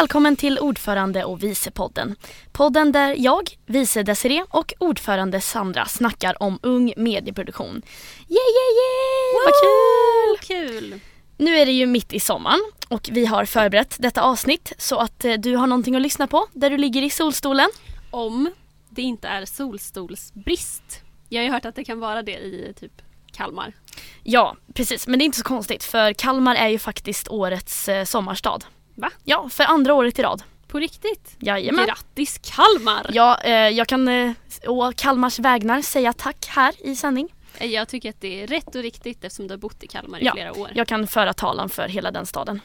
välkommen till Ordförande och Visepodden. Podden där jag, vice Desiree och ordförande Sandra snackar om ung medieproduktion. Yay, yay, yay! Vad kul! Kul! Nu är det ju mitt i sommaren och vi har förberett detta avsnitt så att eh, du har någonting att lyssna på där du ligger i solstolen. Om det inte är solstolsbrist. Jag har ju hört att det kan vara det i typ Kalmar. Ja, precis. Men det är inte så konstigt för Kalmar är ju faktiskt årets eh, sommarstad. Va? Ja, för andra året i rad. På riktigt? Jajamän. Grattis Kalmar! Ja, eh, jag kan eh, å Kalmars vägnar säga tack här i sändning. Jag tycker att det är rätt och riktigt eftersom du har bott i Kalmar i Ja, flera år. Jag kan föra talan för hela den staden.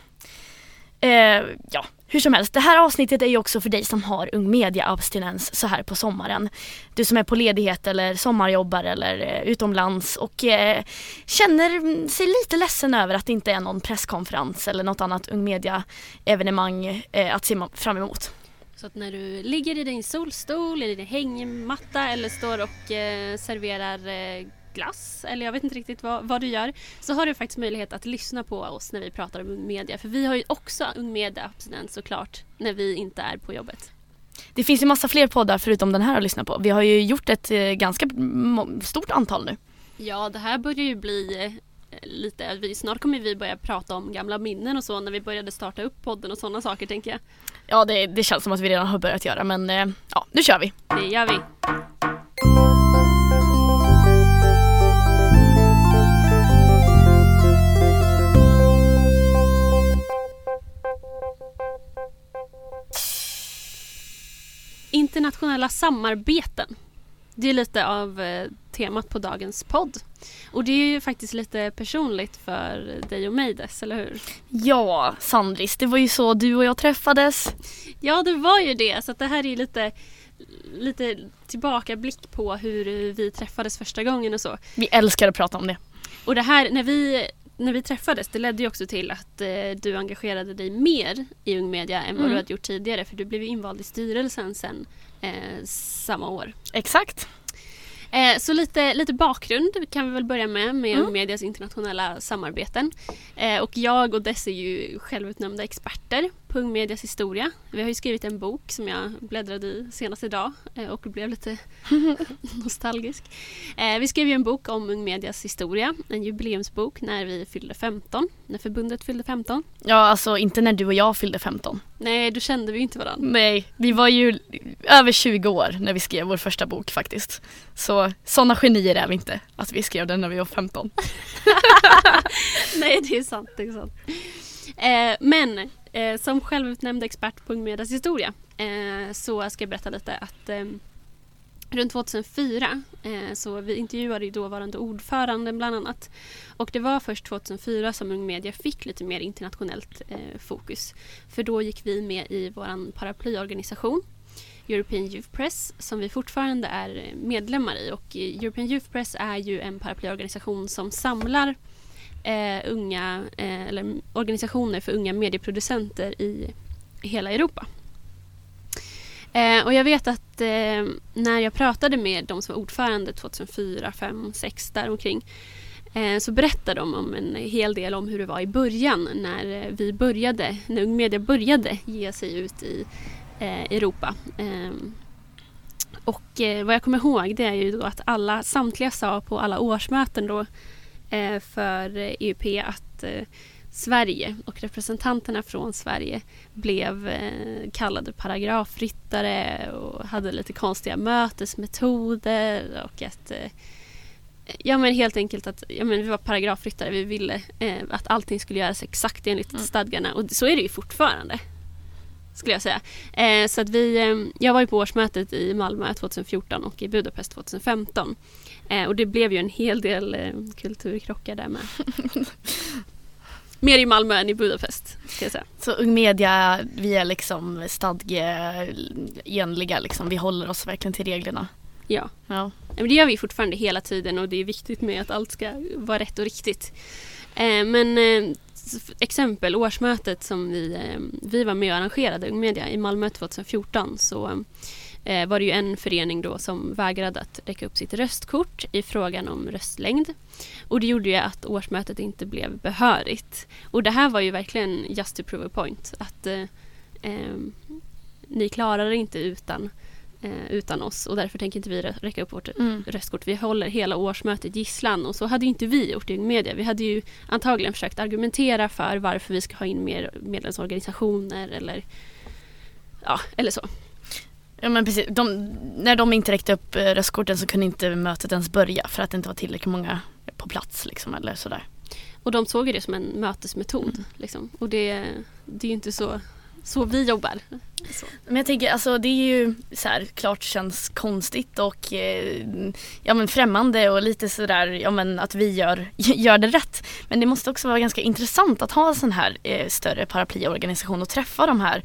Eh, ja, hur som helst. Det här avsnittet är ju också för dig som har ung media-abstinens så här på sommaren. Du som är på ledighet eller sommarjobbar eller eh, utomlands och eh, känner sig lite ledsen över att det inte är någon presskonferens eller något annat ung media-evenemang eh, att se fram emot. Så att när du ligger i din solstol, i din hängmatta eller står och eh, serverar eh, glass eller jag vet inte riktigt vad, vad du gör så har du faktiskt möjlighet att lyssna på oss när vi pratar om media. För vi har ju också ung media abstinens såklart när vi inte är på jobbet. Det finns ju massa fler poddar förutom den här att lyssna på. Vi har ju gjort ett eh, ganska stort antal nu. Ja, det här börjar ju bli eh, lite, vi, snart kommer vi börja prata om gamla minnen och så när vi började starta upp podden och sådana saker tänker jag. Ja, det, det känns som att vi redan har börjat göra men eh, ja, nu kör vi. Det gör vi. Internationella samarbeten. Det är lite av eh, temat på dagens podd. Och det är ju faktiskt lite personligt för dig och mig Dess, eller hur? Ja, Sandris, det var ju så du och jag träffades. Ja, det var ju det. Så det här är lite, lite tillbakablick på hur vi träffades första gången och så. Vi älskar att prata om det. Och det här, när vi, när vi träffades, det ledde ju också till att eh, du engagerade dig mer i Ung Media än vad Mm. du hade gjort tidigare. För du blev ju invald i styrelsen sen eh, samma år. Exakt. Eh, så lite, lite bakgrund kan vi väl börja med, med Mm. Ung Medias internationella samarbeten. Eh, och jag och Dess är ju självutnämnda experter Ung Medias historia. Vi har ju skrivit en bok som jag bläddrade i senast idag eh, och blev lite nostalgisk. Eh, vi skrev ju en bok om Ung Medias historia, en jubileumsbok när vi fyllde 15, när förbundet fyllde 15. Ja, alltså inte när du och jag fyllde 15. Nej, då kände vi inte varandra. Nej, vi var ju över 20 år när vi skrev vår första bok faktiskt. Så sådana genier är vi inte, att vi skrev den när vi var 15. Nej, det är sant. Det är sant. Eh, men eh, som självutnämnd expert på Ung Medias historia eh, så ska jag berätta lite att eh, runt 2004 eh, så vi intervjuade ju dåvarande ordföranden bland annat. Och det var först 2004 som Ung Media fick lite mer internationellt eh, fokus. För då gick vi med i vår paraplyorganisation European Youth Press som vi fortfarande är eh, medlemmar i och eh, European Youth Press är ju en paraplyorganisation som samlar eh, unga, eh, eller organisationer för unga medieproducenter i hela Europa. Eh, och jag vet att eh, när jag pratade med de som var ordförande 2004, 5, 6 däromkring eh, så berättade de om en hel del om hur det var i början när eh, vi började, när Ung Media började ge sig ut i eh, Europa. Ehm, och eh, vad jag kommer ihåg det är ju då att alla, samtliga sa på alla årsmöten då för eh, EUP att eh, Sverige och representanterna från Sverige blev eh, kallade paragrafryttare och hade lite konstiga mötesmetoder och att Ja men helt enkelt att ja, men vi var paragrafryttare. Vi ville att allting skulle göras exakt enligt Mm. stadgarna och så är det ju fortfarande. Skulle jag säga. Eh, så att vi, eh, jag var ju på årsmötet i Malmö 2014 och i Budapest 2015. Eh, och det blev ju en hel del eh, kulturkrockar där med. mer i Malmö än i Budapest. Ska jag säga. Så Ung Media, vi är liksom stadgeenliga liksom. Vi håller oss verkligen till reglerna. Ja. Ja. Men det gör vi fortfarande hela tiden och det är viktigt med att allt ska vara rätt och riktigt. Eh, men eh, exempel årsmötet som vi, eh, vi var med och arrangerade, Ung Media, i Malmö 2014 så eh, var det ju en förening då som vägrade att räcka upp sitt röstkort i frågan om röstlängd. Och det gjorde ju att årsmötet inte blev behörigt. Och det här var ju verkligen just to prove a point. Att eh, eh, ni klarar det inte utan, eh, utan oss och därför tänker inte vi rä- räcka upp vårt Mm. röstkort. Vi håller hela årsmötet gisslan och så hade inte vi gjort i Media. Vi hade ju antagligen försökt argumentera för varför vi ska ha in mer medlemsorganisationer eller ja, eller så. Ja men precis, de, när de inte räckte upp eh, röstkorten så kunde inte mötet ens börja för att det inte var tillräckligt många på plats liksom eller sådär. Och de såg ju det som en mötesmetod. Liksom. Och det, det är ju inte så, så vi jobbar. Så. Men jag tänker alltså det är ju så här, klart känns konstigt och eh, ja men främmande och lite sådär ja men att vi gör, gör det rätt. Men det måste också vara ganska intressant att ha en sån här eh, större paraplyorganisation och träffa de här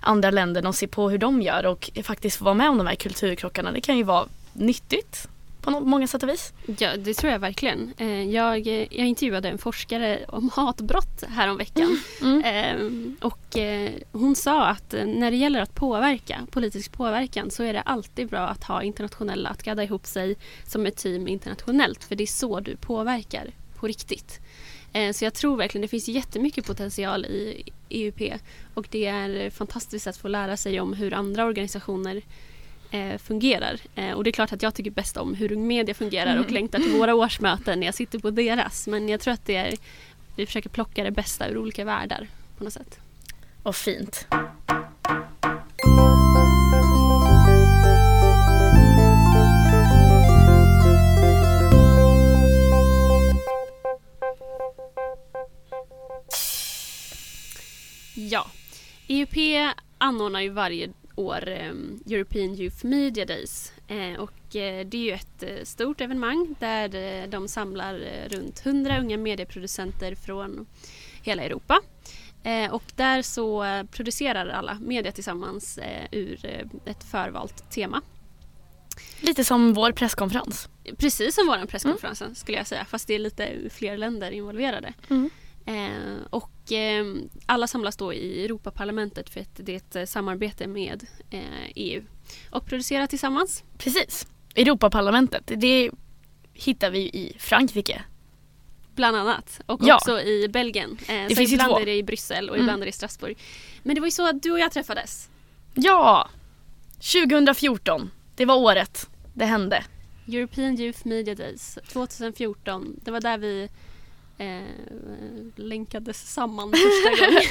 andra länderna och se på hur de gör och faktiskt få vara med om de här kulturkrockarna. Det kan ju vara nyttigt på många sätt och vis. Ja, det tror jag verkligen. Eh, Jag, jag intervjuade en forskare om hatbrott häromveckan. Mm. Ehm, och eh, hon sa att eh, när det gäller att påverka, politisk påverkan så är det alltid bra att ha internationella, att gadda ihop sig som ett team internationellt för det är så du påverkar på riktigt. Så jag tror verkligen det finns jättemycket potential i EUP och det är fantastiskt att få lära sig om hur andra organisationer eh, fungerar. Eh, och det är klart att jag tycker bäst om hur Ung Media fungerar och Mm. längtar till våra årsmöten när jag sitter på deras. Men jag tror att det är, vi försöker plocka det bästa ur olika världar på något sätt. Och fint. Ja, EUP anordnar ju varje år eh, European Youth Media Days eh, och eh, det är ju ett eh, stort evenemang där de samlar runt 100 unga medieproducenter från hela Europa. Och där så producerar alla media tillsammans ur ett förvalt tema. Lite som vår presskonferens. Precis som vår presskonferens skulle jag säga fast det är lite fler länder involverade. Mm. Eh, och eh, alla samlas då i Europaparlamentet för att det är ett eh, samarbete med eh, EU och producerar tillsammans. Precis. Europaparlamentet, det hittar vi i Frankrike. Bland annat. Och Ja. också i Belgien. Eh, så finns ibland två. är det i Bryssel och Mm. ibland är det i Strasbourg. Men det var ju så att du och jag träffades. Ja! 2014, det var året det hände. European Youth Media Days 2014. Det var där vi eh, länkades samman första gången.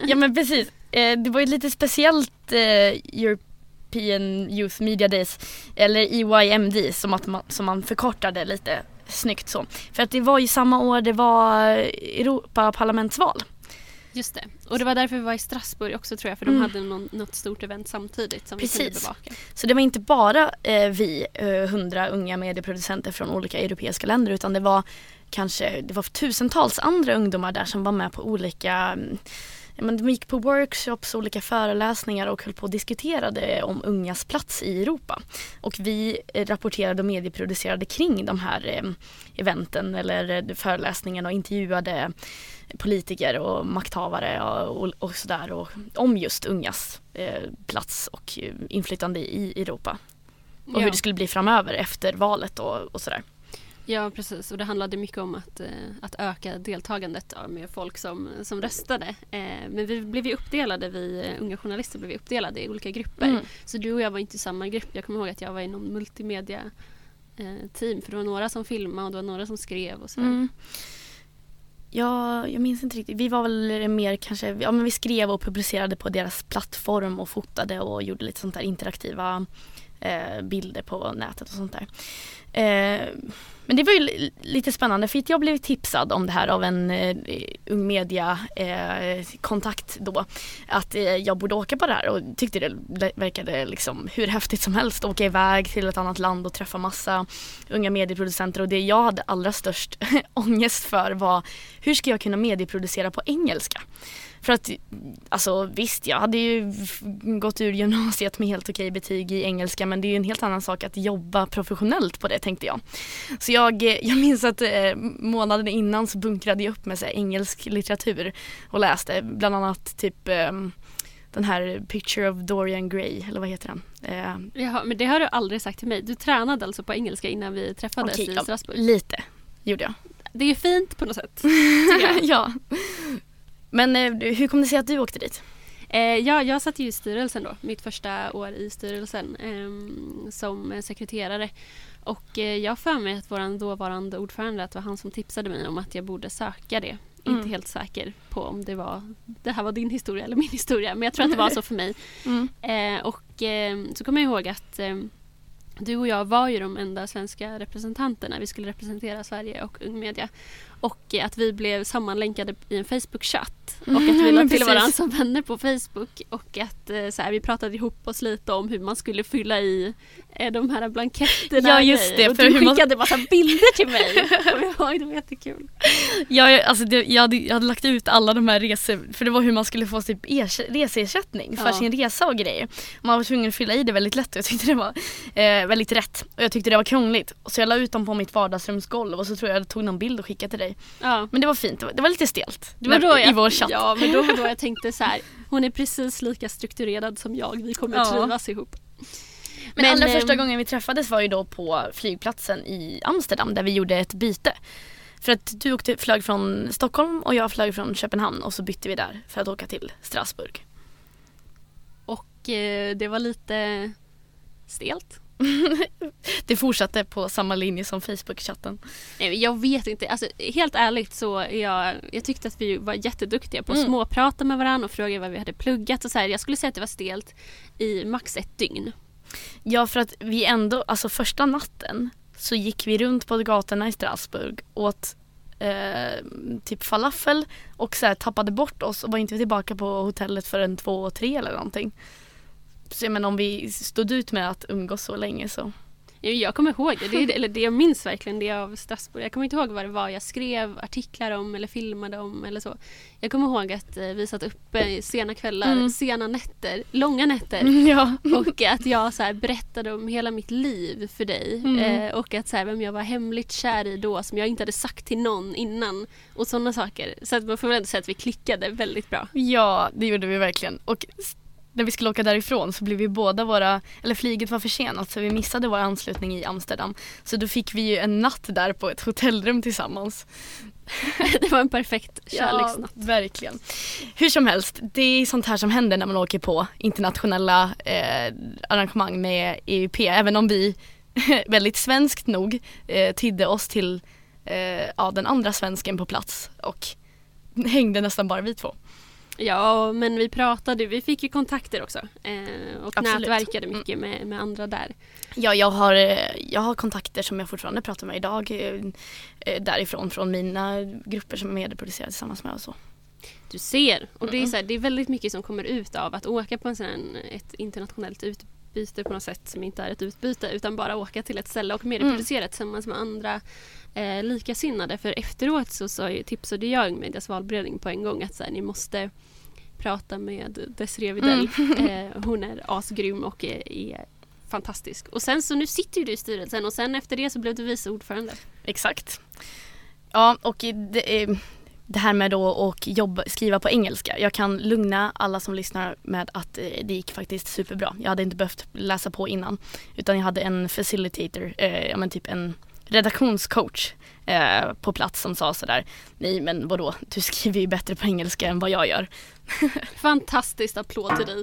Ja men precis. Eh, det var ju lite speciellt eh, European Youth Media Days, eller EYMD som, att man, som man förkortade lite snyggt så. För att det var ju samma år det var Europaparlamentsval. Just det. Och det var därför vi var i Strasbourg också tror jag för de Mm. hade någon, något stort event samtidigt som vi kunde Precis. bevaka. Så det var inte bara eh, vi, eh, hundra unga medieproducenter från olika europeiska länder utan det var kanske det var tusentals andra ungdomar där som var med på olika mm, men de gick på workshops, olika föreläsningar och höll på och diskuterade om ungas plats i Europa. Och vi eh, rapporterade och medieproducerade kring de här eh, eventen eller eh, föreläsningarna och intervjuade politiker och makthavare och, sådär och om just ungas plats och inflytande i Europa. Och Ja. hur det skulle bli framöver efter valet och, och sådär. Ja precis och det handlade mycket om att, eh, att öka deltagandet med folk som, som röstade. Eh, men vi blev ju uppdelade, vi eh, unga journalister blev uppdelade i olika grupper. Mm. Så du och jag var inte i samma grupp. Jag kommer ihåg att jag var i någon multimedia team för det var några som filmade och det var några som skrev och sådär. Mm. Ja, jag minns inte riktigt. Vi var väl mer kanske, ja men vi skrev och publicerade på deras plattform och fotade och gjorde lite sånt där interaktiva eh, bilder på nätet och sånt där. Eh, men det var ju lite spännande för jag blev tipsad om det här av en eh, ung media eh, kontakt då. Att eh, jag borde åka på det här och tyckte det verkade liksom hur häftigt som helst. Åka iväg till ett annat land och träffa massa unga medieproducenter och det jag hade allra störst ångest för var hur ska jag kunna medieproducera på engelska? För att alltså visst, jag hade ju gått ur gymnasiet med helt okej betyg i engelska men det är ju en helt annan sak att jobba professionellt på det tänkte jag. Så jag, eh, jag minns att eh, månaden innan så bunkrade jag upp med så här, engelsk litteratur och läste bland annat typ eh, den här Picture of Dorian Gray, eller vad heter den? Eh, Jaha, men det har du aldrig sagt till mig. Du tränade alltså på engelska innan vi träffades okej, i ja, Strasbourg. lite gjorde jag. Det är fint på något sätt. jag. ja. Men eh, hur kom det sig att du åkte dit? Eh, ja, jag satt ju i styrelsen då, mitt första år i styrelsen ehm, som sekreterare. Och eh, jag för mig att vår dåvarande ordförande, att det var han som tipsade mig om att jag borde söka det. Mm. Inte helt säker på om det var det här var din historia eller min historia, men jag tror att det var så för mig. Mm. Eh, och eh, så kommer jag ihåg att eh, du och jag var ju de enda svenska representanterna. Vi skulle representera Sverige och Ung Media. Och att vi blev sammanlänkade i en Facebook-chatt. Och att vi Mm, la men till varandra som vänner på Facebook. Och att eh, så här, vi pratade ihop oss lite om hur man skulle fylla i eh, de här blanketterna. Ja, just det, Och för du hur man- skickade massa bilder till mig. Var, det var jättekul. Jag, alltså det, jag, hade, jag hade lagt ut alla de här resor, för det var hur man skulle få typ ers, reseersättning för Ja. sin resa och grejer. Man var tvungen att fylla i det väldigt lätt och jag tyckte det var eh, väldigt rätt. Och jag tyckte det var krångligt. Så jag la ut dem på mitt vardagsrumsgolv och så tror jag jag tog någon bild och skickade till dig. Ja. Men det var fint, det var, det var lite stelt. Det var då I jag, vår chatt. Ja, men då var då jag tänkte så här. Hon är precis lika strukturerad som jag. Vi kommer Ja. trivas ihop. Men, allra ehm, första gången vi träffades var ju då på flygplatsen i Amsterdam där vi gjorde ett byte. För att du åkte, flög från Stockholm och jag flög från Köpenhamn och så bytte vi där för att åka till Strasbourg. Och eh, det var lite stelt. Det fortsatte på samma linje som Facebook-chatten. Jag vet inte. Alltså, helt ärligt så jag, jag tyckte att vi var jätteduktiga på att Mm. småprata med varandra och fråga vad vi hade pluggat. Och så här. Jag skulle säga att det var stelt i max ett dygn. Ja för att vi ändå, alltså första natten så gick vi runt på gatorna i Strasbourg, åt eh, typ falafel och så här, tappade bort oss och var inte tillbaka på hotellet förrän två tre eller någonting. Så jag menar om vi stod ut med att umgås så länge så. Jag kommer ihåg det. det, eller det jag minns verkligen det av Strasbourg. Jag kommer inte ihåg vad det var jag skrev artiklar om eller filmade om eller så. Jag kommer ihåg att eh, vi satt uppe sena kvällar, Mm. sena nätter, långa nätter. Ja. Och att jag så berättade om hela mitt liv för dig. Mm. Eh, och att så här, vem jag var hemligt kär i då som jag inte hade sagt till någon innan. Och sådana saker. Så att man får väl ändå säga att vi klickade väldigt bra. Ja, det gjorde vi verkligen. Och när vi skulle åka därifrån så blev vi båda våra, eller flyget var försenat så vi missade vår anslutning i Amsterdam. Så då fick vi ju en natt där på ett hotellrum tillsammans. det var en perfekt kärleksnatt. Ja, verkligen. Hur som helst, det är sånt här som händer när man åker på internationella eh, arrangemang med EUP. Även om vi väldigt svenskt nog eh, tydde oss till eh, ja, den andra svensken på plats och hängde nästan bara vi två. Ja, men vi pratade, vi fick ju kontakter också. Eh, och Absolut. nätverkade mycket med, med andra där. Ja, jag har, jag har kontakter som jag fortfarande pratar med idag eh, eh, därifrån från mina grupper som är medieproducerade tillsammans med och så. Du ser. Och det är, Mm. så här, det är väldigt mycket som kommer ut av att åka på en sån här, ett internationellt utbyte på något sätt som inte är ett utbyte utan bara åka till ett ställe och medieproducera tillsammans med andra eh, likasinnade. För efteråt så, så tipsade jag Ung Medias valberedning på en gång att så här, ni måste prata med Desiree Widell. Eh, hon är asgrym och är, är fantastisk. Och sen så nu sitter ju du i styrelsen och sen efter det så blev du vice ordförande. Exakt. Ja, och det, eh, det här med då att jobba, skriva på engelska. Jag kan lugna alla som lyssnar med att eh, det gick faktiskt superbra. Jag hade inte behövt läsa på innan. Utan jag hade en facilitator, eh, ja men typ en redaktionscoach eh, på plats som sa sådär Nej men vadå, du skriver ju bättre på engelska än vad jag gör. Fantastiskt applåd till dig.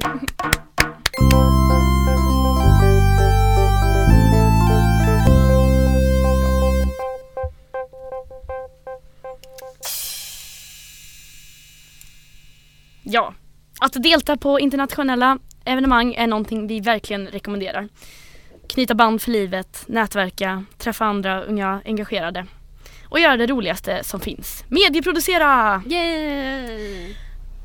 Ja, att delta på internationella evenemang är någonting vi verkligen rekommenderar. knyta band för livet, nätverka, träffa andra unga engagerade och göra det roligaste som finns. Medieproducera! Yay!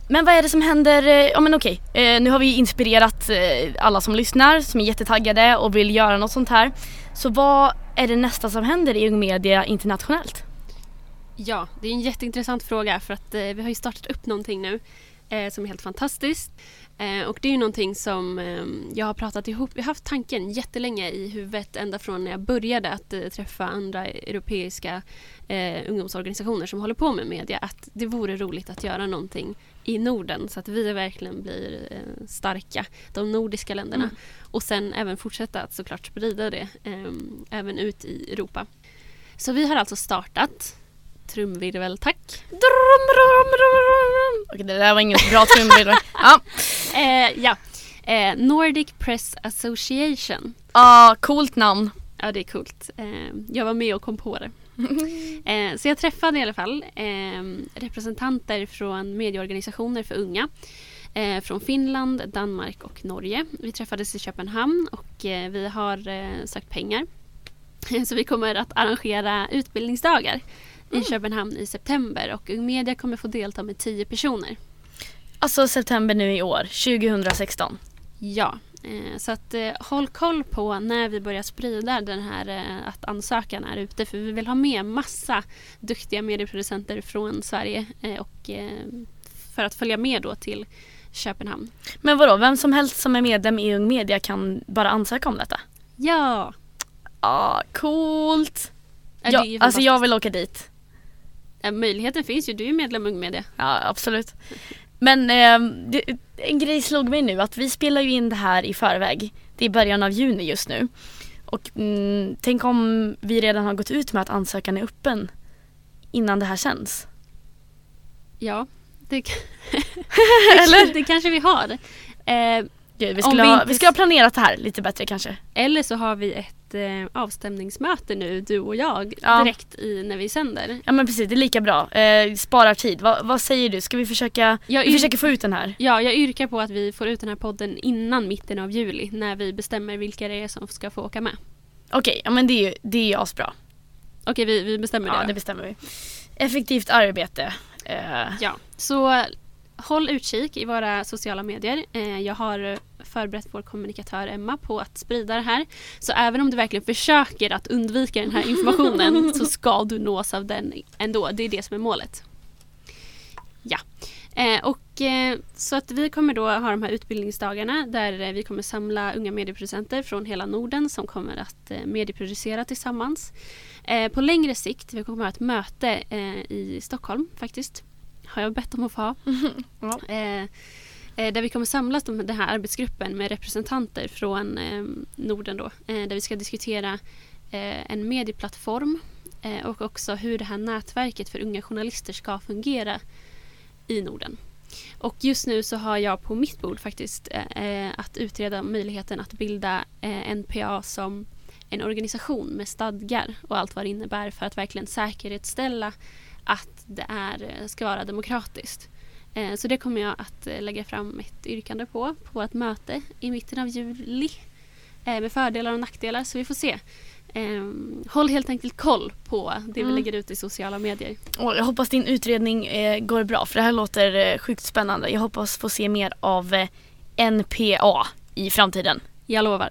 Men vad är det som händer? eh, Ja men okej, eh, nu har vi inspirerat eh, alla som lyssnar som är jättetaggade och vill göra något sånt här. Så vad är det nästa som händer i Ung Media internationellt? Ja, det är en jätteintressant fråga för att vi har ju startat upp någonting nu eh, som är helt fantastiskt. Eh, och det är ju någonting som eh, jag har pratat ihop, jag har haft tanken jättelänge i huvudet ända från när jag började att eh, träffa andra europeiska eh, ungdomsorganisationer som håller på med media att det vore roligt att göra någonting i Norden så att vi verkligen blir starka, de nordiska länderna. Mm. Och sen även fortsätta att såklart sprida det även ut i Europa. Så vi har alltså startat trumvirvel, tack. Drum, drum, drum, drum. Okej det där var ingen bra trumvirvel. ja. Eh, ja. Eh, Nordic Press Association. ah, coolt namn. Ja, det är coolt. Eh, jag var med och kom på det. Eh, så jag träffade i alla fall eh, representanter från medieorganisationer för unga. Eh, från Finland, Danmark och Norge. Vi träffades i Köpenhamn och eh, vi har eh, sökt pengar. Så vi kommer att arrangera utbildningsdagar i Köpenhamn i september och Ung Media kommer få delta med 10 personer. Alltså september nu i år, 2016. Ja, eh, så att eh, håll koll på när vi börjar sprida den här eh, att ansökan är ute för vi vill ha med massa duktiga medieproducenter från Sverige och för att följa med då till Köpenhamn. Men vadå, vem som helst som är medlem i Ung Media kan bara ansöka om detta? Ja! Ah, coolt! Ja, Ja, alltså jag vill åka dit. Ja, möjligheten finns ju, du är medlem i Ung Media. Ja, absolut. Men eh, en grej slog mig nu att vi spelar ju in det här i förväg. Det är början av juni just nu. Och mm, tänk om vi redan har gått ut med att ansökan är öppen innan det här sänds. Ja, det, Eller? det kanske vi har. Eh, Gud, vi, skulle vi ha, inte vi skulle ha planerat det här lite bättre kanske. eller så har vi ett eh, avstämningsmöte nu, du och jag, Ja. direkt i, när vi sänder. Ja men precis, det är lika bra. Eh, sparar tid. Va, vad säger du? Ska vi försöka, Jag vi försöker få ut den här? Ja, jag yrkar på att vi får ut den här podden innan mitten av juli när vi bestämmer vilka det är som ska få åka med. Okej, ja men det är ju, det är asbra. Okej, vi, vi bestämmer Ja det. det bestämmer vi. Effektivt arbete. Eh, Ja, så håll utkik i våra sociala medier. Eh, jag har förberett vår kommunikatör Emma på att sprida det här. Så även om du verkligen försöker att undvika den här informationen så ska du nås av den ändå. Det är det som är målet. Ja, eh, och eh, så att vi kommer då ha de här utbildningsdagarna där eh, vi kommer samla unga medieproducenter från hela Norden som kommer att eh, medieproducera tillsammans. Eh, på längre sikt, vi kommer att ha ett möte eh, i Stockholm faktiskt. Har jag bett om att få ha. Ja. Eh, eh, Eh, där vi kommer samlas de, den här arbetsgruppen med representanter från eh, Norden då. Eh, där vi ska diskutera eh, en medieplattform eh, och också hur det här nätverket för unga journalister ska fungera i Norden. Och just nu så har jag på mitt bord faktiskt eh, eh att utreda möjligheten att bilda eh, NPA som en organisation med stadgar och allt vad det innebär för att verkligen säkerhetsställa att det är, eh, ska vara demokratiskt. Eh, Så det kommer jag att eh, lägga fram ett yrkande på, på ett möte i mitten av juli eh, med fördelar och nackdelar, så vi får se. Eh, Håll helt enkelt koll på det vi Mm. lägger ut i sociala medier. Och jag hoppas din utredning går bra för det här låter sjukt spännande. Jag hoppas få se mer av NPA i framtiden. Jag lovar.